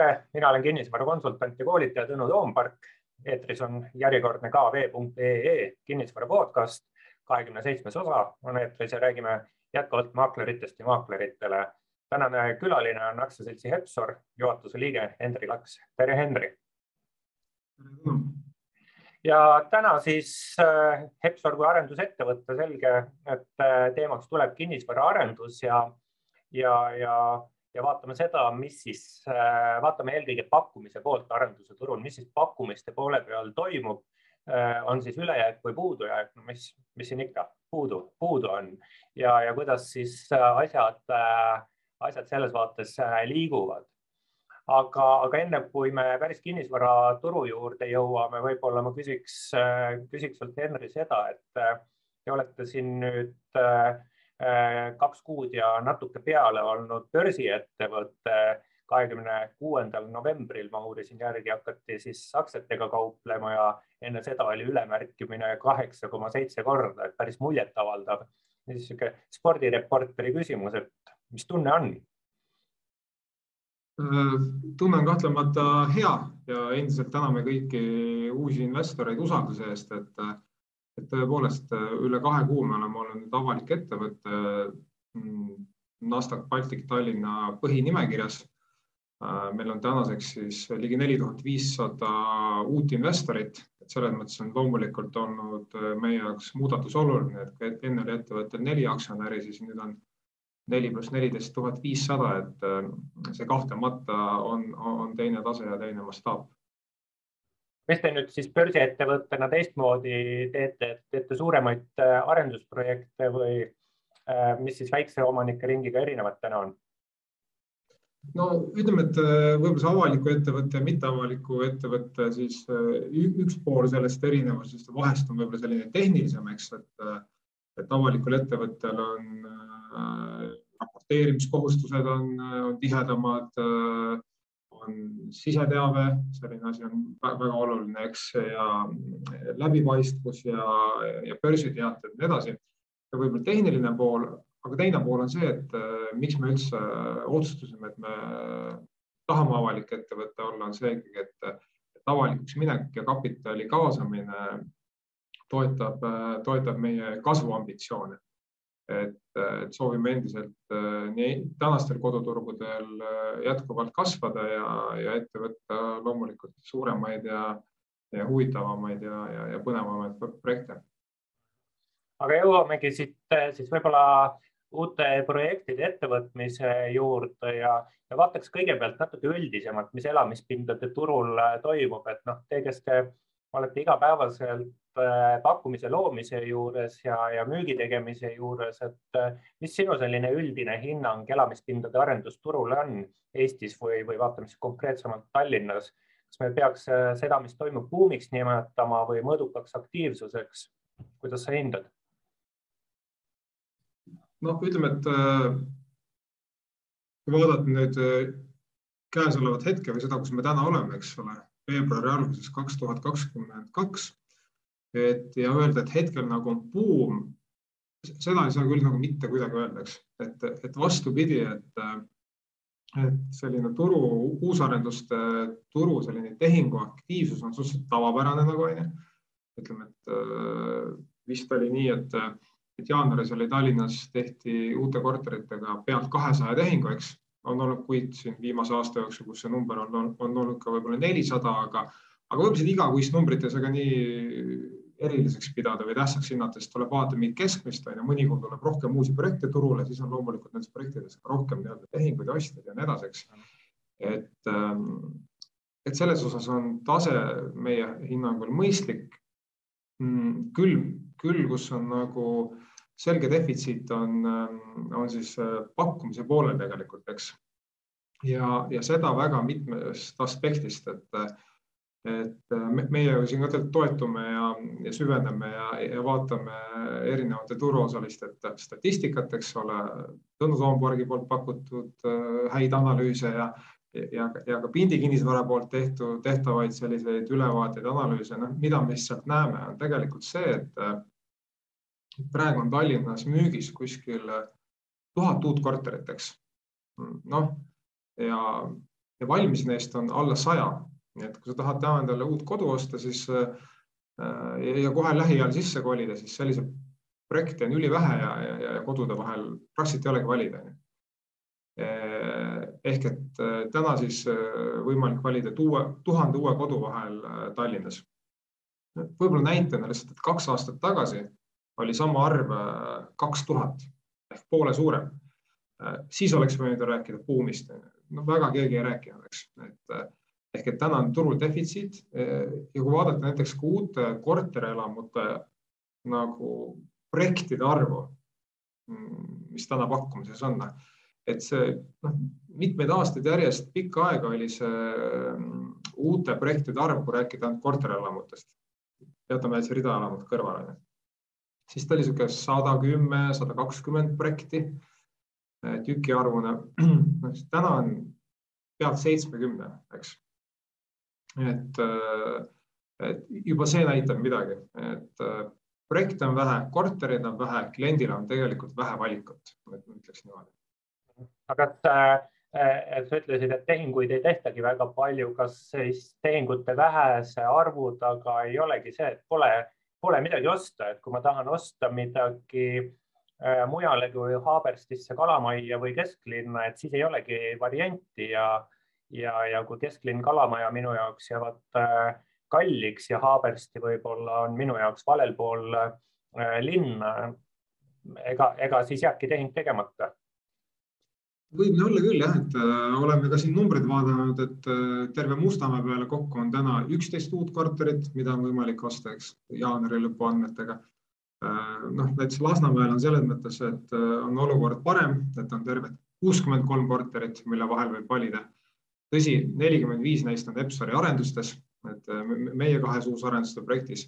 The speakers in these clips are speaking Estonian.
tere, mina olen kinnisvarakonsultant ja koolitaja Tõnu Toompark. eetris on järjekordne kv.ee kinnisvara podcast, kahekümne seitsmes osa on eetris ja räägime jätkuvalt maakleritest ja maakleritele. tänane külaline on aktsiaseltsi Hepsor juhatuse liige Hendri Laks. tere, Hendri. ja täna siis äh, Hepsor kui arendusettevõte, selge, et äh, teemaks tuleb kinnisvaraarendus ja, ja, ja ja vaatame seda, mis siis, äh, vaatame eelkõige pakkumise poolt arenduse turul, mis siis pakkumiste poole peal toimub. Äh, on siis ülejääk või puudujääk, no mis, mis siin ikka puudu, puudu on ja, ja kuidas siis äh, asjad, asjad selles vaates liiguvad. aga, aga enne kui me päris kinnisvaraturu juurde jõuame, võib-olla ma küsiks, küsiks sult Henri seda, et te olete siin nüüd kaks kuud ja natuke peale olnud börsiettevõte. kahekümne kuuendal novembril ma uurisin järgi, hakati siis aktsiatega kauplema ja enne seda oli ülemärkimine kaheksa koma seitse korda, et päris muljetavaldav. siis sihuke spordireporteri küsimus, et mis tunne on? Äh, tunne on kahtlemata hea ja endiselt täname kõiki uusi investoreid usalduse eest, et et tõepoolest äh, üle kahe kuu me oleme olnud nüüd avalik ettevõte mm, Nasdaq Baltic Tallinna põhinimekirjas. Äh, meil on tänaseks siis ligi neli tuhat viissada uut investorit, et selles mõttes on loomulikult olnud äh, meie jaoks muudatus oluline, et enne oli ettevõttel neli aktsionäri, siis nüüd on neli pluss neliteist tuhat viissada, et see kahtlemata on, on teine tase ja teine mastaap mis te nüüd siis börsiettevõttena teistmoodi teete, teete suuremaid äh, arendusprojekte või äh, mis siis väikse omanike ringiga erinevad täna on? no ütleme, et äh, võib-olla see avaliku ettevõtte ja mitteavaliku ettevõtte siis üks pool sellest erinevusest vahest on võib-olla selline tehnilisem, eks, et, et avalikul ettevõttel on raporteerimiskohustused on, on tihedamad on siseteave, selline asi on väga oluline, eks, ja läbipaistvus ja, ja börsiteated ja nii edasi. ja võib-olla tehniline pool, aga teine pool on see, et äh, miks me üldse otsustasime, et me tahame avalik ettevõte olla, on see ikkagi, et, et avalikuks minek ja kapitali kaasamine toetab, toetab meie kasvuambitsioone et, et soovime endiselt äh, nii tänastel koduturgudel äh, jätkuvalt kasvada ja, ja ette võtta loomulikult suuremaid ja, ja huvitavamaid ja, ja, ja põnevamaid projekte. aga jõuamegi siit siis võib-olla uute projektide ettevõtmise juurde ja, ja vaataks kõigepealt natuke üldisemalt, mis elamispindade turul toimub, et noh, te, kes te olete igapäevaselt äh, pakkumise loomise juures ja, ja müügi tegemise juures, et äh, mis sinu selline üldine hinnang elamispindade arendusturule on Eestis või, või vaatame siis konkreetsemalt Tallinnas? kas me peaks äh, seda, mis toimub buumiks nimetama või mõõdukaks aktiivsuseks? kuidas sa hindad? noh, ütleme, et kui vaadata nüüd käesolevat hetke või seda, kus me täna oleme, eks ole veebruari alguses kaks tuhat kakskümmend kaks. et ja öelda, et hetkel nagu on buum, seda ei saa küll nagu mitte kuidagi öelda, eks, et, et vastupidi, et, et selline turu, uusarenduste turu selline tehinguaktiivsus on suhteliselt tavapärane nagu onju. ütleme, et vist oli nii, et, et jaanuaris oli Tallinnas tehti uute korteritega pealt kahesaja tehingu, eks on olnud kuid siin viimase aasta jooksul, kus see number on, on, on olnud ka võib-olla nelisada, aga, aga võib-olla seda igakuist numbrit ei saa ka nii eriliseks pidada või tähtsaks hinnata, sest tuleb vaadata mingit keskmist, on ju, mõnikord tuleb rohkem uusi projekte turule, siis on loomulikult nendes projektides rohkem nii-öelda tehinguid ja ostjaid ja nii edasi, eks. et, ähm, et selles osas on tase meie hinnangul mõistlik. Mm, küll, küll, kus on nagu äh, selge defitsiit on, ähm, on siis äh, pakkumise poolel tegelikult, eks. ja, ja seda väga mitmest aspektist, et, et meie ju siin ka toetume ja, ja süveneme ja, ja vaatame erinevate turuosaliste statistikat, eks ole, Tõnu Toompargi poolt pakutud äh, häid analüüse ja, ja, ja ka Pindi kinnisvara poolt tehtud, tehtavaid selliseid ülevaateid, analüüse, noh, mida me lihtsalt näeme, on tegelikult see, et praegu on Tallinnas müügis kuskil tuhat uut korterit, eks. noh, ja ja valmis neist on alla saja. nii et kui sa tahad täna endale uut kodu osta, siis ja kohe lähiajal sisse kolida, siis selliseid projekte on ülivähe ja, ja, ja kodude vahel praktiliselt ei olegi valida. ehk et täna siis võimalik valida tuue, tuhande uue kodu vahel Tallinnas. võib-olla näitena lihtsalt, et kaks aastat tagasi oli sama arv kaks tuhat ehk poole suurem. siis oleks võinud rääkida buumist, no väga keegi ei rääkinud, eks, et ehk et täna on turul defitsiit ja kui vaadata näiteks ka uute korterelamute nagu projektide arvu, mis täna pakkumises on, et see noh, mitmeid aastaid järjest pikka aega oli see uute projektide arv, kui rääkida ainult korterelamutest, jätame see ridaelamud kõrvale siis ta oli niisugune sada kümme, sada kakskümmend projekti tükiarvuna. noh, täna on pealt seitsmekümne, eks. et, et juba see näitab midagi, et projekte on vähe, kortereid on vähe, kliendil on tegelikult vähe valikut, ütleks niimoodi. aga kas äh, sa ütlesid, et tehinguid ei tehtagi väga palju, kas siis tehingute vähese arvu taga ei olegi see, et pole pole midagi osta, et kui ma tahan osta midagi äh, mujale kui Haaberstisse, Kalamajja või kesklinna, et siis ei olegi varianti ja, ja, ja kui kesklinn, Kalamaja minu jaoks jäävad äh, kalliks ja Haabersti võib-olla on minu jaoks valel pool äh, linna, ega, ega siis jääbki tehing tegemata võib olla küll jah, et äh, oleme ka siin numbreid vaadanud, et äh, terve Mustamäe peale kokku on täna üksteist uut korterit, mida on võimalik osta, eks jaanuari lõpu andmetega äh,. noh, näiteks Lasnamäel on selles mõttes, et on olukord parem, et on tervelt kuuskümmend kolm korterit, mille vahel võib valida. tõsi, nelikümmend viis neist on Epsori arendustes, et meie kahes uusarenduste projektis.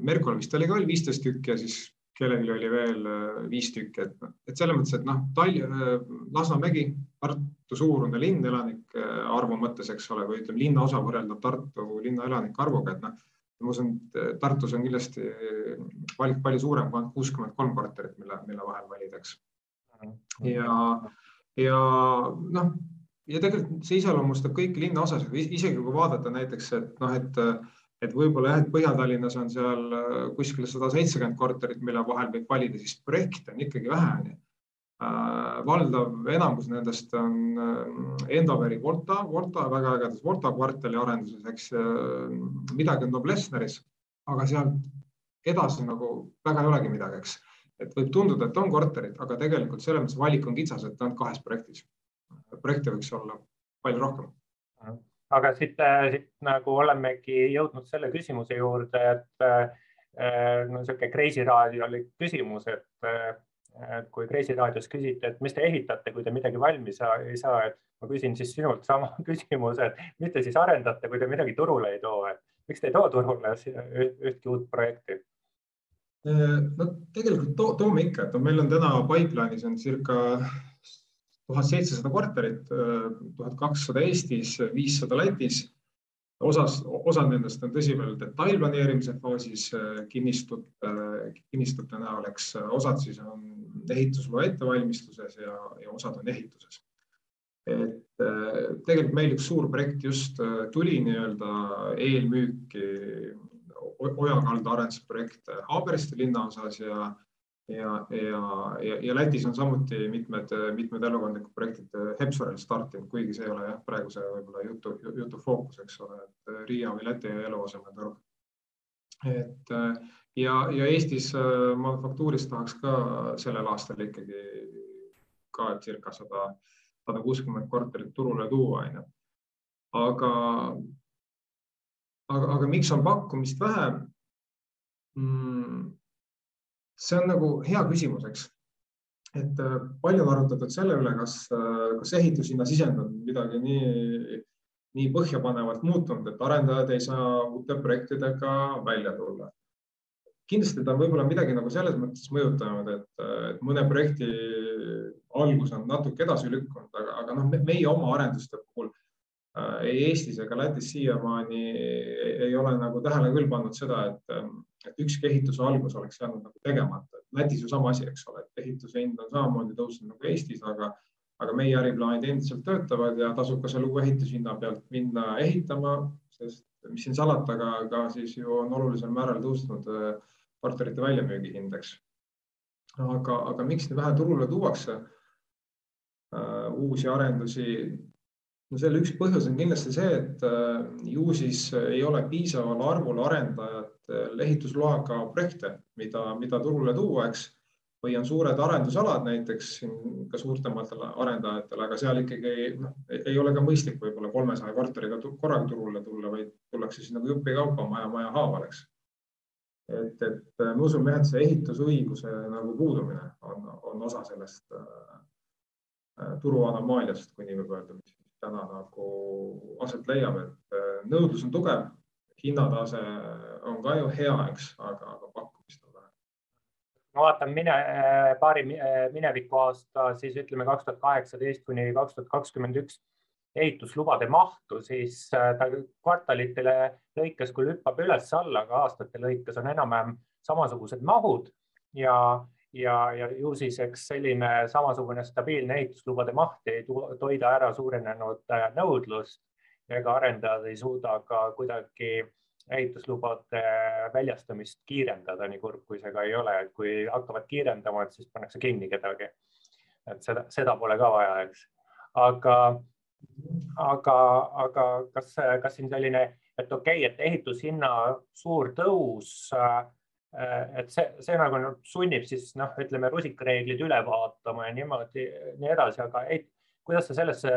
Merkol vist oli ka viisteist tükki ja siis kellelgi oli veel äh, viis tükki, et, et selles mõttes, et noh, Tallinn, äh, Lasnamägi, Tartu suurune linn elanike äh, arvu mõttes, eks ole, või ütleme, linnaosa võrreldav Tartu linna elanike arvuga, et noh, ma usun, et Tartus on kindlasti valik palju suurem kui ainult kuuskümmend kolm korterit, mille, mille vahel valida, eks. ja, ja noh, ja tegelikult see iseloomustab kõiki linnaosasid, isegi kui vaadata näiteks, et noh, et et võib-olla jah, et Põhja-Tallinnas on seal äh, kuskil sada seitsekümmend korterit, mille vahel võib valida, siis projekte on ikkagi vähe, onju. Äh, valdav enamus nendest on äh, Endoveri Volta, Volta väga ägedas Volta kvartali arenduses, eks midagi on Noblessneris, aga sealt edasi nagu väga ei olegi midagi, eks. et võib tunduda, et on korterid, aga tegelikult selles mõttes valik on kitsas, et ainult kahes projektis. projekte võiks olla palju rohkem aga siit, äh, siit nagu olemegi jõudnud selle küsimuse juurde, et äh, no niisugune Kreisi raadiolik küsimus, et kui Kreisi raadios küsiti, et mis te ehitate, kui te midagi valmis ei saa, et ma küsin siis sinult sama küsimuse, et mis te siis arendate, kui te midagi turule ei too, et miks te ei too turule ühtki uut projekti? no tegelikult to toome ikka, et meil on täna pipeline'is on circa tuhat seitsesada korterit, tuhat kakssada Eestis, viissada Lätis. osas, osad nendest on tõsi veel detailplaneerimise faasis kinnistud, kinnistute näol, eks osad siis on ehitusloa ettevalmistuses ja, ja osad on ehituses. et tegelikult meil üks suur projekt just tuli nii-öelda eelmüüki Oja kalda arendusprojekt Haabersti linnaosas ja ja, ja, ja, ja Lätis on samuti mitmed, mitmed elukondlikud projektid Hepsoril startinud, kuigi see ei ole jah, praeguse võib-olla jutu, jutu fookus, eks ole, et Riia või Läti eluasemeturg. et ja, ja Eestis manufaktuuris tahaks ka sellel aastal ikkagi ka circa sada, sada kuuskümmend korterit turule tuua, onju. aga, aga, aga miks on pakkumist vähe mm,? See on nagu hea küsimus, eks. et äh, palju on arutatud selle üle, kas, äh, kas ehitushinna sisend on midagi nii, nii põhjapanevalt muutunud, et arendajad ei saa uute projektidega välja tulla. kindlasti ta on võib-olla midagi nagu selles mõttes mõjutanud, et, mõne projekti algus on natuke edasi lükkunud, aga, aga noh, meie oma arenduste puhul ei Eestis ega Lätis siiamaani ei ole nagu tähele küll pannud seda, et et ükski ehituse algus oleks jäänud nagu tegemata. Lätis ju sama asi, eks ole, et ehituse hind on samamoodi tõusnud nagu Eestis, aga, aga meie äriplaanid endiselt töötavad ja tasub ka selle uue ehitushinna pealt minna ehitama, sest mis siin salata, aga ka siis ju on olulisel määral tõusnud korterite väljamüügi hind, eks. aga, aga miks nii vähe turule tuuakse uh, uusi arendusi? No selle üks põhjus on kindlasti see, et uh, ju siis ei ole piisaval arvul arendajatel ehitusloaga projekte, mida, mida turule tuua, eks või on suured arendusalad näiteks ka suurtematele arendajatele, aga seal ikkagi noh, ei ole ka mõistlik võib-olla kolmesaja korteriga korraga turule tulla, vaid tullakse siis nagu jupikaupa maja maja haaval, eks. et, et me usume jah, et see ehitusõiguse nagu puudumine on, on osa sellest äh, turu anomaaliast, kui nii võib öelda, täna nagu aset leiab, et äh, nõudlus on tugev, hinnatase on ka ju hea, eks, aga, aga pakkumist on ma vaatan mine, äh, paari äh, mineviku aasta, siis ütleme kaks tuhat kaheksateist kuni kaks tuhat kakskümmend üks ehituslubade mahtu, siis ta kvartalitele lõikes küll hüppab üles-alla, aga aastate lõikes on enam-vähem samasugused mahud. Ja, ja, ja ju siis eks selline samasugune stabiilne ehituslubade maht ei toida ära suurenenud nõudlust ega arendajad ei suuda ka kuidagi ehituslubade väljastamist kiirendada, nii kurb kui see ka ei ole, et kui hakkavad kiirendama, et siis pannakse kinni kedagi. et seda, seda pole ka vaja, eks. aga, aga, aga kas, kas siin selline, et okei okay,, et ehitushinna suur tõus, et see, see nagu sunnib siis noh, ütleme rusikareeglid üle vaatama ja niimoodi, nii edasi, aga ei, kuidas sa sellesse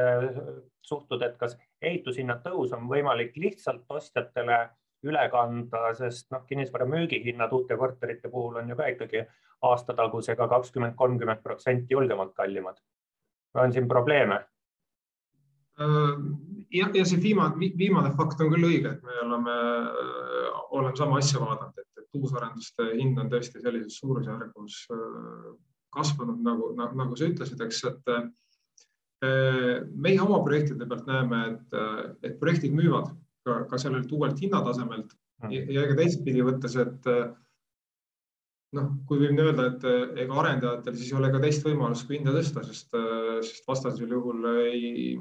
suhtud, et kas ehitushinna tõus on võimalik lihtsalt ostjatele üle kanda, sest noh, kinnisvara müügihinnad uute korterite puhul on ju ka ikkagi aastatagusega kakskümmend, kolmkümmend protsenti julgemalt kallimad. on siin probleeme? Äh, ja, ja see viimane, viimane fakt on küll õige, et me oleme, äh, oleme sama asja vaadanud, et, et uusarenduste hind on tõesti sellises suurusjärgus äh, kasvanud, nagu, nagu, nagu sa ütlesid, eks, et meie oma projektide pealt näeme, et, et projektid müüvad ka, ka sellelt uuelt hinnatasemelt mm. ja, ja ega teistpidi võttes, et noh, kui võib nii öelda, et ega arendajatel siis ei ole ka teist võimalust kui hinda tõsta, sest, sest vastasel juhul ei,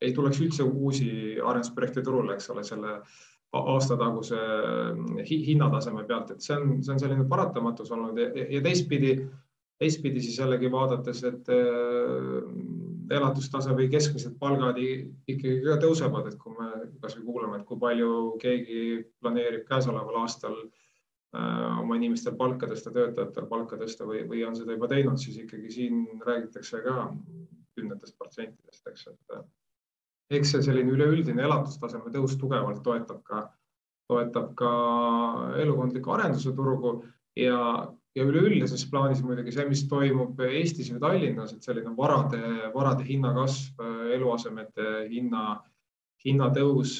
ei tuleks üldse uusi arendusprojekte turule, eks ole, selle aastataguse hinnataseme pealt, et see on, see on selline paratamatus olnud ja, ja teistpidi, teistpidi siis jällegi vaadates, et elatustase või keskmised palgad ikkagi ka tõusevad, et kui me kasvõi kuulame, et kui palju keegi planeerib käesoleval aastal äh, oma inimestel palka tõsta, töötajatel palka tõsta või, või on seda juba teinud, siis ikkagi siin räägitakse ka kümnetest protsentidest, eks, et eks see selline üleüldine elatustaseme tõus tugevalt toetab ka, toetab ka elukondliku arenduse turgu ja, ja üleüldises plaanis muidugi see, mis toimub Eestis või Tallinnas, et selline varade, varade hinna kasv, eluasemete hinna, hinnatõus,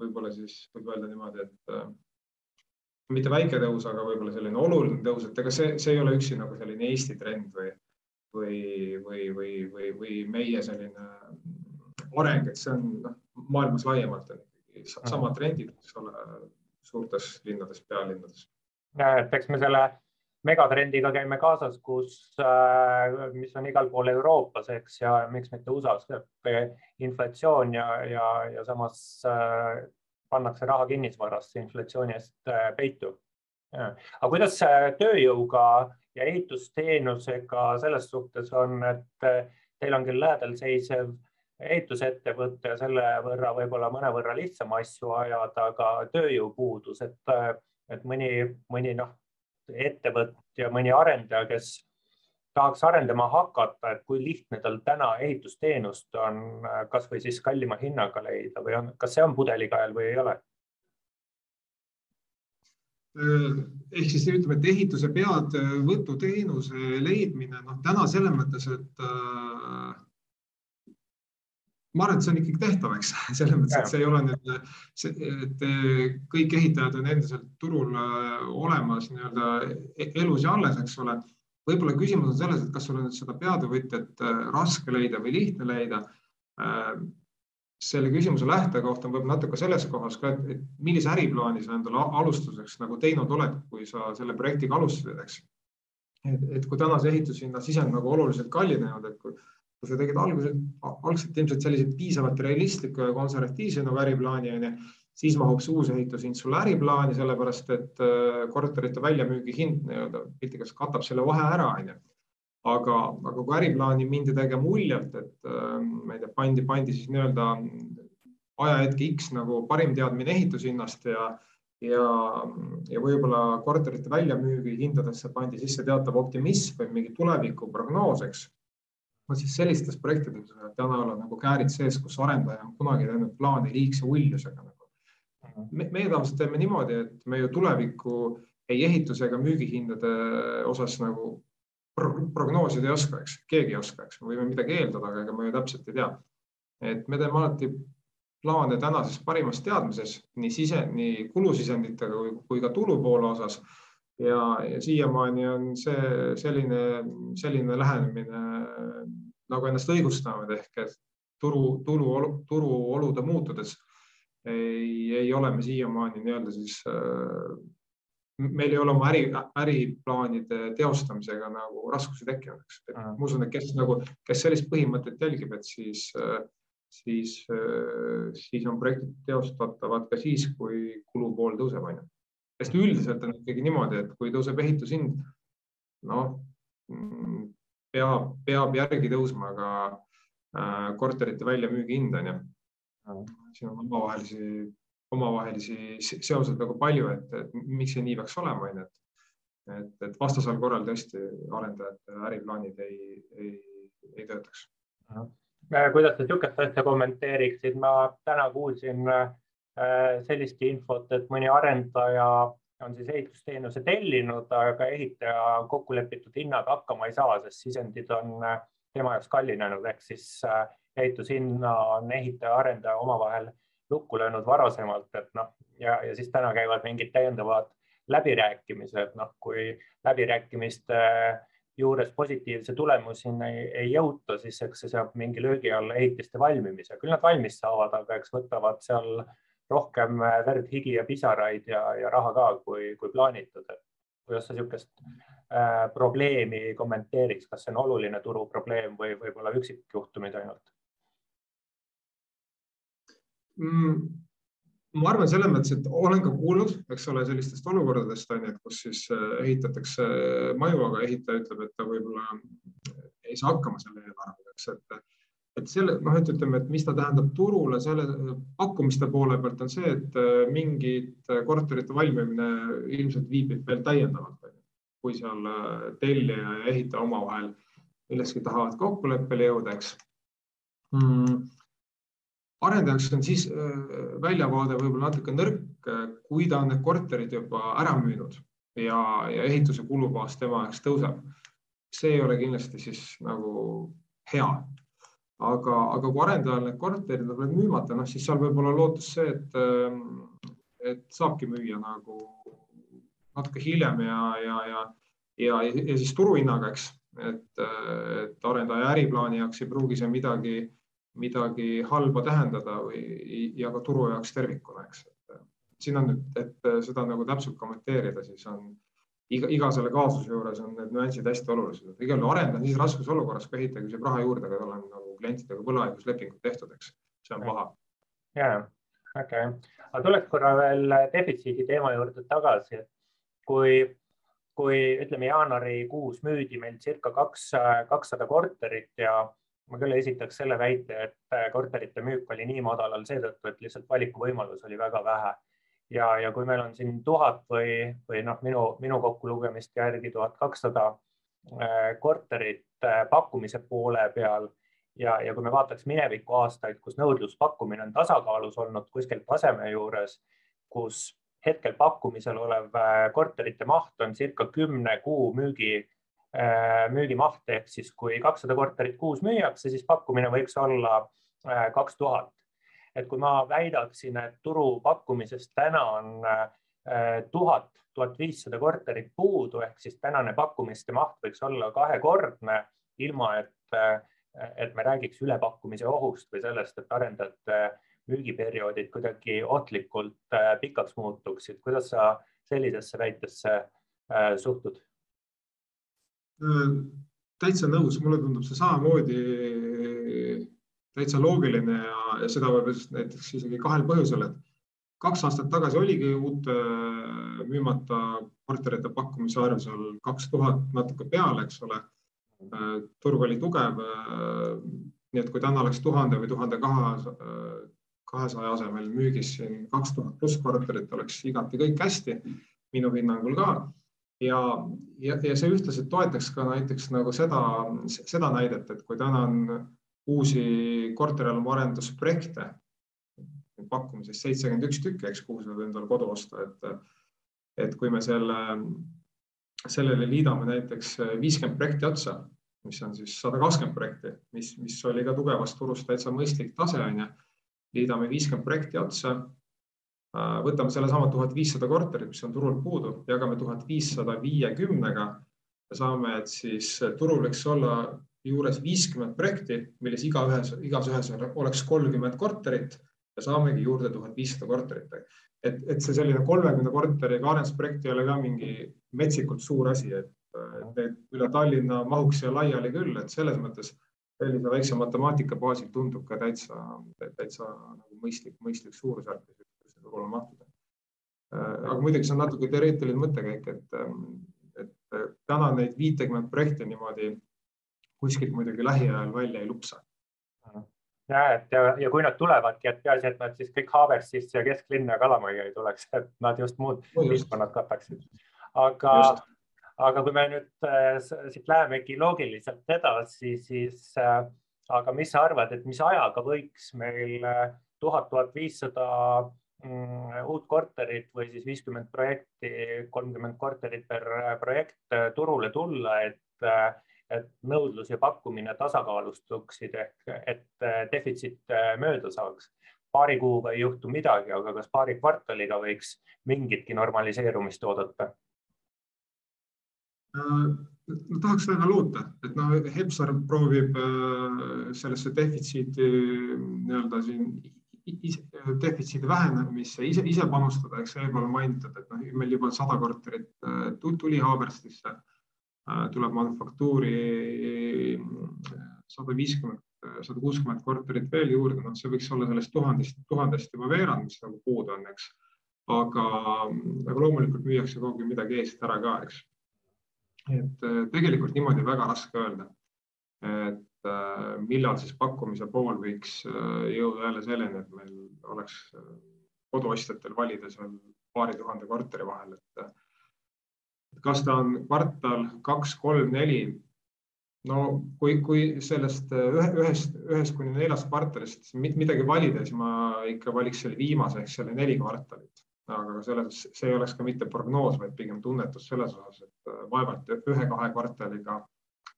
võib-olla siis võib öelda niimoodi, et mitte väike tõus, aga võib-olla selline oluline tõus, et ega see, see ei ole üksi nagu selline Eesti trend või, või, või, või, või, või meie selline areng, et see on noh, maailmas laiemalt on ikkagi samad trendid, eks ole, suurtes linnades, pealinnades. Et eks me selle megatrendiga käime kaasas, kus, äh, mis on igal pool Euroopas, eks, ja miks mitte USA-s inflatsioon ja, ja, ja samas äh, pannakse raha kinnisvarasse inflatsiooni eest äh, peitu. aga kuidas tööjõuga ja ehitusteenusega selles suhtes on, et teil on küll lähedal seisev ehitusettevõte selle võrra võib-olla mõnevõrra lihtsam asju ajada, aga tööjõupuudus, et et mõni, mõni noh, ettevõtja, mõni arendaja, kes tahaks arendama hakata, et kui lihtne tal täna ehitusteenust on kasvõi siis kallima hinnaga leida või on, kas see on pudelikael või ei ole? ehk siis ütleme, et ehituse peadvõtuteenuse leidmine, noh täna selles mõttes, et äh, ma arvan, et see on ikkagi tehtav, eks, selles mõttes, et see ei ole nüüd, et eh, kõik ehitajad on endiselt turul eh, olemas nii-öelda e-, elus ja alles, eks ole. võib-olla küsimus on selles, et kas sul on seda peatöövõtjat eh, raske leida või lihtne leida. selle küsimuse lähtekoht on võib-olla natuke selles kohas ka, et millise äriplaani sa endale alustuseks nagu teinud oled, kui sa selle projektiga alustasid, eks et, et kui tänase ehitushinna sisend nagu oluliselt kallinenud, et kui, kui sa tegid alguses, algselt ilmselt selliseid piisavalt realistliku ja konservatiivse nagu äriplaani onju, siis mahub see uus ehitushind sulle äriplaani, sellepärast et äh, korterite väljamüügi hind nii-öelda piltlikult katab selle vahe ära onju aga, aga kui äriplaani mindi tegema uljalt, et äh, ma ei tea, pandi, pandi siis nii-öelda ajahetke X nagu parim teadmine ehitushinnast ja ja, ja võib-olla korterite väljamüügi hindadesse pandi sisse teatav optimism või mingi tulevikuprognoos, eks. Vot siis sellistes projektides täna olla nagu käärid sees, kus arendaja on kunagi teinud plaani liigse uljusega nagu. me, meie tavaliselt teeme niimoodi, et me ju tulevikku ei ehituse ega müügihindade osas nagu prognoosida ei oska, eks, keegi ei oska, eks, me võime midagi eeldada, aga ega me ju täpselt ei tea. et me teeme alati plaane tänases parimas teadmises nii sise, nii kulusisenditega kui, kui ka tulupoole osas. Ja, ja siiamaani on see selline, selline lähenemine nagu ennast õigustanud ehk et turu, tulu, turuolude muutudes ei, ei ole me siiamaani nii-öelda siis äh, meil ei ole oma äri, äriplaanide teostamisega nagu raskusi tekkinud, eks. ma usun, et kes nagu, kes sellist põhimõtet jälgib, et siis äh, siis, äh, siis on projektid teostatavad ka siis, kui kulupool tõuseb, on ju. Sest üldiselt on ikkagi niimoodi, et kui tõuseb ehitushind, noh, peab, peab järgi tõusma ka äh, korterite väljamüügi hind, on ju. siin on omavahelisi, omavahelisi seoseid nagu palju, et, et miks see nii peaks olema, on ju, et et, et vastasel korral tõesti arendajate äriplaanid ei, ei, ei töötaks. Äh, kuidas sa niisugust asja kommenteeriksid, ma täna kuulsin äh, sellistki infot, et mõni arendaja on siis ehitusteenuse tellinud, aga ehitaja kokkulepitud hinnaga hakkama ei saa, sest sisendid on äh, tema jaoks kallinenud, ehk siis ehitushinna on ehitaja, arendaja omavahel lukku löönud varasemalt, et noh, ja, ja siis täna käivad mingid täiendavad läbirääkimised, noh, kui läbirääkimiste äh, juures positiivse tulemuseni ei, ei jõuta, siis eks see seab mingi löögi alla ehitiste valmimise, küll nad valmis saavad, aga eks võtavad seal rohkem verd, higi ja pisaraid ja, ja raha ka, kui, kui plaanitud. kuidas sa niisugust äh, probleemi kommenteeriks, kas see on oluline turuprobleem või võib-olla üksikjuhtumid ainult mm.? ma arvan selles mõttes, et olen ka kuulnud, eks ole, sellistest olukordadest on ju, et kus siis äh, ehitatakse maju, aga ehitaja ütleb, et ta võib-olla ei saa hakkama selle eelarvega, eks, et et selle noh, et ütleme, et mis ta tähendab turule, selle pakkumiste poole pealt on see, et äh, mingid korterite valmimine ilmselt viibib veel täiendavalt, kui seal äh, tellija ja ehitaja omavahel milleski tahavad kokkuleppele jõuda, eks mm arendajaks on siis äh, väljavaade võib-olla natuke nõrk, äh, kui ta on need korterid juba ära müünud ja, ja ehituse kulubaas tema jaoks tõuseb. see ei ole kindlasti siis nagu hea. Aga, aga kui arendajal need korterid on veel müümata, noh siis seal võib olla lootus see, et, äh, et saabki müüa nagu natuke hiljem ja, ja, ja, ja, ja siis turuhinnaga, eks, et, et arendaja äriplaani jaoks ei pruugi see midagi midagi halba tähendada või, ja ka turu jaoks tervikuna, eks. siin on nüüd, et seda nagu täpselt kommenteerida, siis on iga, iga selle kaasuse juures on need nüansid hästi olulised. igal juhul arendaja on siis raskes olukorras, kui ehitaja küsib raha juurde, aga tal on nagu klientidega võlaõiguslepingud tehtud, eks. see on paha. ja, okei okay., aga tuleks korra veel defitsiidi teema juurde tagasi, et kui kui ütleme, jaanuarikuus müüdi meil circa kaks, kakssada korterit ja ma küll esitaks selle väite, et korterite müük oli nii madalal seetõttu, et lihtsalt valikuvõimalus oli väga vähe. Ja, ja kui meil on siin tuhat või, või noh, minu, minu kokkulugemiste järgi tuhat kakssada äh, korterit äh, pakkumise poole peal ja, ja kui me vaataks mineviku aastaid, kus nõudluspakkumine on tasakaalus olnud kuskil taseme juures, kus hetkel pakkumisel olev korterite maht on circa kümne kuu müügi Äh, müügimaht ehk siis kui kakssada korterit kuus müüakse, siis pakkumine võiks olla äh, kaks tuhat. Et kui ma väidaksin, et turu pakkumisest täna on äh, tuhat, tuhat viissada korterit puudu ehk siis tänane pakkumiste maht võiks olla kahekordne, ilma et, et me räägiks ülepakkumise ohust või sellest, et arendajate müügiperioodid kuidagi ohtlikult pikaks muutuksid. kuidas sa sellisesse väitesse suhtud? täitsa nõus, mulle tundub see samamoodi täitsa loogiline ja, ja seda võib näiteks isegi kahel põhjusel, et kaks aastat tagasi oligi uute müümata korterite pakkumise arv seal kaks tuhat natuke peale, eks ole. turg oli tugev. nii et kui täna oleks tuhande või tuhande kahesaja asemel müügis siin kaks tuhat pluss korterit, oleks igati kõik hästi, minu hinnangul ka ja, ja, ja see ühtlasi toetaks ka näiteks nagu seda, seda näidet, et kui täna on uusi korterelamu arendusprojekte pakkumises seitsekümmend üks tükki, eks, kuhu saab endale kodu osta, et, et kui me selle, sellele liidame näiteks viiskümmend projekti otsa, mis on siis sada kakskümmend projekti, mis, mis oli ka tugevast turust täitsa mõistlik tase on ju. liidame viiskümmend projekti otsa võtame sellesama tuhat viissada korterit, mis on turul puudu, jagame tuhat viissada viiekümnega ja saame, et siis turul võiks olla juures viiskümmend projekti, milles igaühes, igas ühes oleks kolmkümmend korterit ja saamegi juurde tuhat viissada korterit. et, et see selline kolmekümne korteriga arendusprojekt ei ole ka mingi metsikult suur asi, et need üle Tallinna mahuks siia laiali küll, et selles mõttes sellise väikse matemaatika baasil tundub ka täitsa, täitsa nagu mõistlik, mõistlik suurusjärk turule mahtuda. Äh, aga muidugi see on natuke teoreetiline mõttekäik, et, et täna neid viitekümmet projekti niimoodi kuskilt muidugi lähiajal välja ei lupsa. ja, et ja, ja kui nad tulevadki, et peaasi, et nad siis kõik Haaversisse ja kesklinna ja Kalamajja ei tuleks, et nad just muud piirkonnad kataksid. aga, aga kui me nüüd äh, siit lähemegi loogiliselt edasi, siis äh, aga mis sa arvad, et mis ajaga võiks meil tuhat, tuhat viissada Mm, uut korterit või siis viiskümmend projekti, kolmkümmend korterit per äh, projekt äh, turule tulla, et, äh, et nõudlus ja pakkumine tasakaalustuksid ehk et defitsiit mööda saaks. paari kuuga ei juhtu midagi, aga kas paari kvartaliga võiks mingitki normaliseerumist oodata? no tahaks väga loota, et noh, Hepsar proovib sellesse defitsiiti nii-öelda siin defitsiidi vähenemisse ise, ise panustada, eks eelpool mainitud, et noh, meil juba sada korterit äh, tuli Haaberstisse, äh, tuleb manufaktuuri äh, sada viiskümmend, sada kuuskümmend korterit veel juurde, noh, see võiks olla sellest tuhandest, tuhandest juba veerand, mis nagu puudu on, eks. aga, aga loomulikult müüakse kogu aeg midagi eest ära ka, eks. et tegelikult niimoodi väga raske öelda. et Äh, millal siis pakkumise pool võiks äh, jõuda jälle selleni, et meil oleks äh, koduostjatel valida seal paari tuhande korteri vahel, et kas ta on kvartal kaks, kolm, neli. no kui, kui sellest ühe, ühest, ühest kuni neljast kvartalist midagi valida, siis ma ikka valiks selle viimase ehk selle neli kvartalit. aga selles, see ei oleks ka mitte prognoos, vaid pigem tunnetus selles osas, et vaevalt ühe-kahe kvartaliga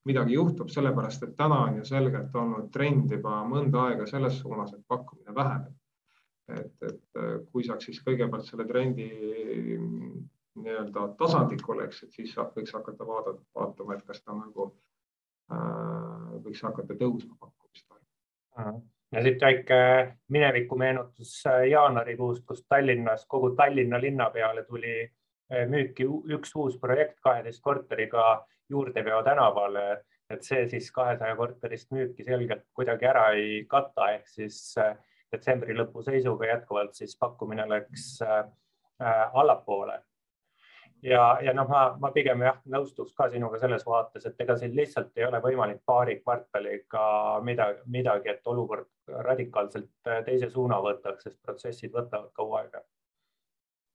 midagi juhtub, sellepärast et täna on ju selgelt olnud trend juba mõnda aega selles suunas, et pakkumine väheneb. et, et äh, kui saaks siis kõigepealt selle trendi nii-öelda tasandikul, eks, et siis võiks hakata vaadata, vaatama, et kas ta nagu äh, võiks hakata tõusma pakkumist. ja siit väike mineviku meenutus äh, jaanuarikuust, kus Tallinnas kogu Tallinna linna peale tuli äh, müüki üks uus projekt kaheteist korteriga juurdeveo tänavale, et see siis kahesaja korterist müüki selgelt kuidagi ära ei kata, ehk siis äh, detsembri lõpu seisuga jätkuvalt siis pakkumine läks äh, allapoole. Ja, ja noh, ma, ma pigem jah, nõustuks ka sinuga selles vaates, et ega siin lihtsalt ei ole võimalik paari kvartaliga midagi, midagi, et olukord radikaalselt teise suuna võtaks, sest protsessid võtavad kaua aega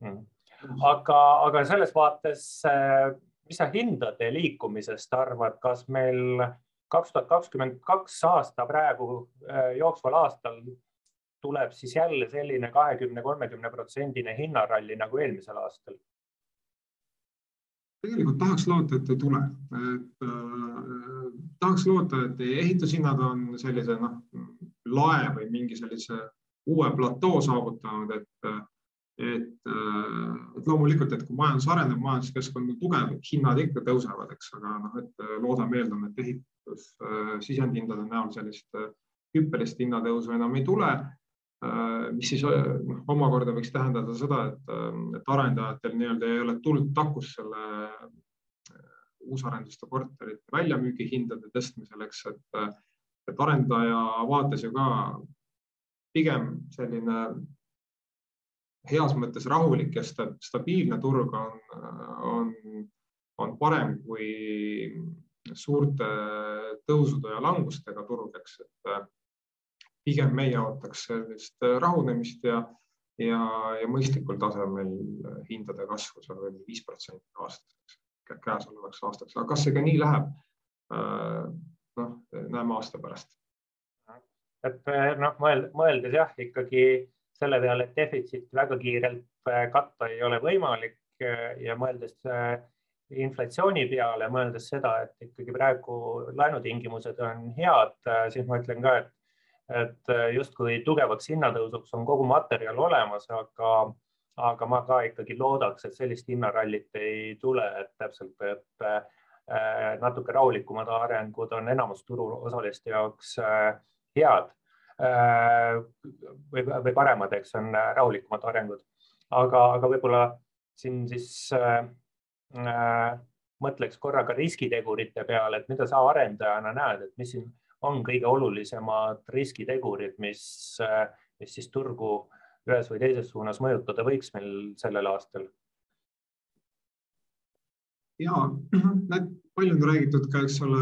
hmm.. aga, aga selles vaates mis sa hindade liikumisest arvad, kas meil kaks tuhat kakskümmend kaks aasta praegu äh, jooksval aastal tuleb siis jälle selline kahekümne, kolmekümne protsendine hinnaralli nagu eelmisel aastal? Tegelikult tahaks loota, et ei tule, et äh, tahaks loota, et ehitushinnad on sellise noh, lae või mingi sellise uue platoo saavutanud, et et, äh, et loomulikult, et kui majandus areneb, majanduskeskkond on tugev, hinnad ikka tõusevad, eks, aga noh, et äh, loodame, eeldame, et ehitus äh, sisendhindade näol sellist hüppelist hinnatõusu enam ei tule. Mis siis noh, omakorda võiks tähendada seda, et, et arendajatel nii-öelda ei ole tuld takus selle uusarenduste korterite väljamüügihindade tõstmiseks, et, et arendaja vaates ju ka pigem selline heas mõttes rahulik ja stabiilne turg on, on, on parem kui suurte tõusude ja langustega turg, eks, et pigem meie ootaks sellist rahunemist ja, ja, ja mõistlikul tasemel hindade kasvu seal veel viis protsenti aastas, käesolevaks aastaks, aga kas see ka nii läheb? noh, näeme aasta pärast. et noh, mõeldes jah, ikkagi selle peale, et defitsiit väga kiirelt äh, katta ei ole võimalik äh, ja mõeldes äh, inflatsiooni peale, mõeldes seda, et ikkagi praegu laenutingimused on head, siis ma ütlen ka, et, et justkui tugevaks hinnatõusuks on kogu materjal olemas, aga, aga ma ka ikkagi loodaks, et sellist hinnarallit ei tule, et täpselt, et natuke rahulikumad arengud on enamus turuosaliste jaoks head Äh, või, või paremad, eks on rahulikumad arengud. aga, aga võib-olla siin siis äh, äh, mõtleks korra ka riskitegurite peale, et mida sa arendajana näed, et mis siin on kõige olulisemad riskitegurid, mis, mis siis turgu ühes või teises suunas mõjutada võiks meil sellel aastal? ja palju on räägitud ka, eks ole,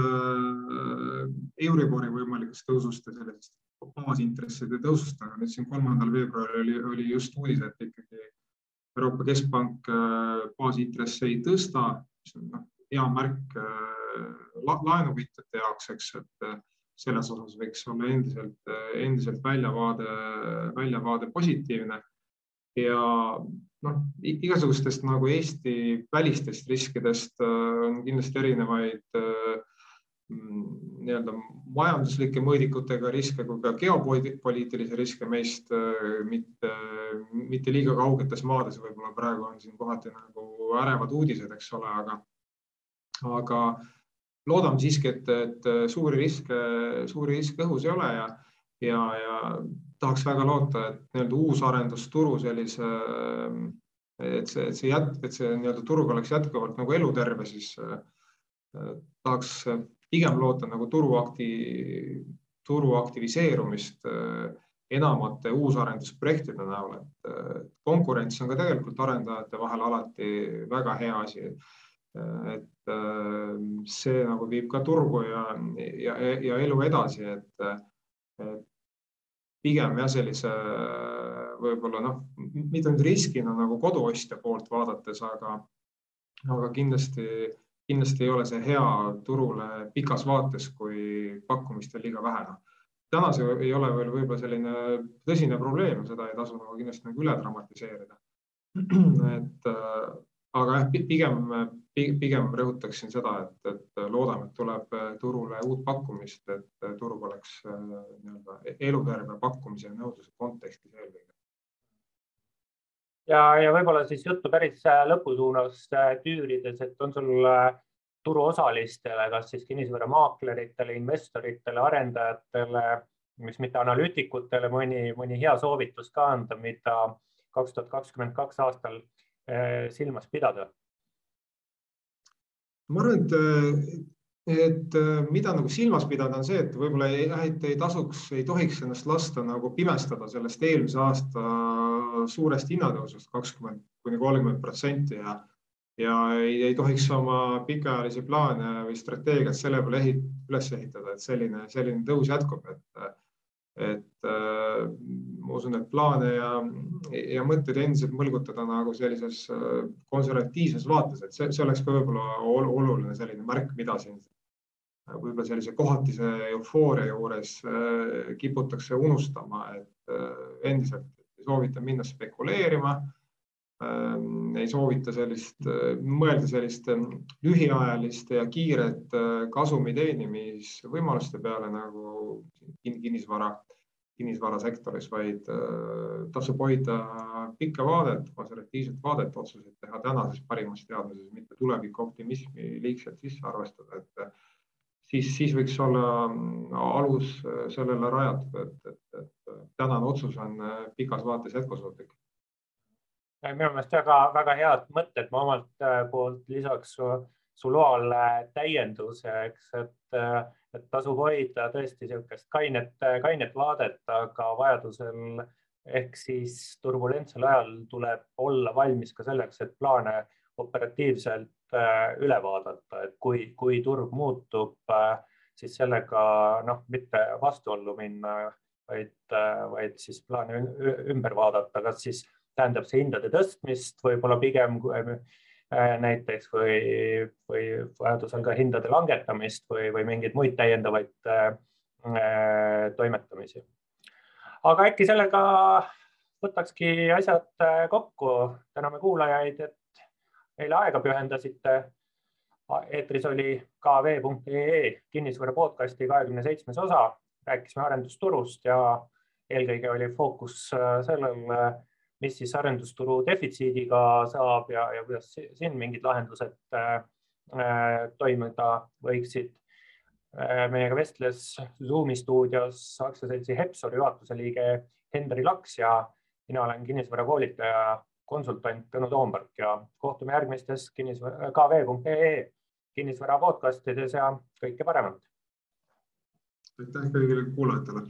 Euribori võimalikust tõusust ja sellisest baasintresside tõusust, aga nüüd siin kolmandal veebruaril oli, oli just uudis, et ikkagi Euroopa Keskpank äh, baasintresse ei tõsta, mis on noh, hea märk äh, la, laenuvõtjate jaoks, eks, et äh, selles osas võiks olla endiselt, endiselt väljavaade, väljavaade positiivne. ja noh, igasugustest nagu Eesti välistest riskidest on kindlasti erinevaid nii-öelda majanduslike mõõdikutega riske kui ka geopoliitilisi riske meist äh, mitte, mitte liiga kaugetes maades, võib-olla praegu on siin kohati nagu ärevad uudised, eks ole, aga, aga loodame siiski, et, et suuri riske, suuri riske õhus ei ole ja, ja, ja tahaks väga loota, et nii-öelda uusarendusturu sellise, et see, et see jät-, et see nii-öelda turg oleks jätkuvalt nagu eluterve, siis äh, tahaks pigem loota nagu turuakti, turu aktiviseerumist äh, enamate uusarendusprojektide näol, et äh, konkurents on ka tegelikult arendajate vahel alati väga hea asi. Et äh, see nagu viib ka turgu ja, ja, ja elu edasi, et, pigem jah, sellise võib-olla noh, mitte nüüd riskina nagu koduostja poolt vaadates, aga, aga kindlasti kindlasti ei ole see hea turule pikas vaates, kui pakkumist on liiga vähe. täna see ei ole veel võib-olla selline tõsine probleem, seda ei tasu nagu kindlasti nagu üle dramatiseerida. et äh, aga jah, pigem, pigem rõhutaksin seda, et, et loodame, et tuleb turule uut pakkumist, et turg oleks äh, nii-öelda eluterve pakkumise ja nõudluse kontekstis eelkõige. Ja, ja võib-olla siis juttu päris äh, lõpusuunas äh, tüürides, et on sul äh, turuosalistele, kas siis kinnisvaramaakleritele, investoritele, arendajatele, miks mitte analüütikutele mõni, mõni hea soovitus ka anda, mida kaks tuhat kakskümmend kaks aastal silmas pidada? ma arvan, et et äh, mida nagu silmas pidada, on see, et võib-olla ei, et ei tasuks, ei tohiks ennast lasta nagu pimestada sellest eelmise aasta suurest hinnatõusust kakskümmend kuni kolmkümmend protsenti ja ja ei, ei tohiks oma pikaajalisi plaane või strateegiat selle peale ehit, üles ehitada, et selline, selline tõus jätkub, et et äh, ma usun, et plaane ja, ja mõtteid endiselt mõlgutada nagu sellises äh, konservatiivses vaates, et see, see oleks ka võib-olla oluline selline märk, mida siin võib-olla sellise kohatise eufooria juures äh, kiputakse unustama, et äh, endiselt ei soovita minna spekuleerima ähm,. ei soovita sellist, äh, mõelda selliste lühiajaliste ja kiiret äh, kasumi teenimisvõimaluste peale nagu kinnisvara, kinnisvarasektoris, vaid äh, tasub hoida pikka vaadet, konservatiivset vaadet, otsuseid teha tänases parimas teadmises, mitte tuleviku optimismi liigselt sisse arvestada, et siis, siis võiks olla mm, alus äh, sellele rajatud, et, et, et tänane otsus on äh, pikas vaates jätkusuutlik. minu meelest väga-väga head mõtted, ma omalt äh, poolt lisaks su loale täienduseks, et, et tasub hoida tõesti niisugust kainet, kainet vaadet, aga vajadusel ehk siis turbulentsel ajal tuleb olla valmis ka selleks, et plaane operatiivselt äh, üle vaadata, et kui, kui turg muutub, äh, siis sellega noh, mitte vastuollu minna, vaid, äh, vaid siis plaane ümber vaadata, kas siis tähendab see hindade tõstmist? Võib-olla pigem näiteks või, või vajadusel ka hindade langetamist või, või mingeid muid täiendavaid toimetamisi aga äkki sellega võtakski asjad äh, kokku. täname kuulajaid, et meile aega pühendasite. eetris oli kv.ee kinnisvara podcasti kahekümne seitsmes osa, rääkisime arendusturust ja eelkõige oli fookus äh, sellel, mis siis arendusturu defitsiidiga saab ja, ja kuidas siin mingid lahendused äh, toimuda võiksid Äh, meiega vestles Zoomi stuudios aktsiaseltsi Hepsor juhatuse liige Hendri Laks ja mina olen kinnisvarakoolitaja, konsultant Tõnu Toomberg ja kohtume järgmistes kinnisvara, kv.ee kinnisvara podcastides ja kõike paremat. aitäh kõigile kuulajatele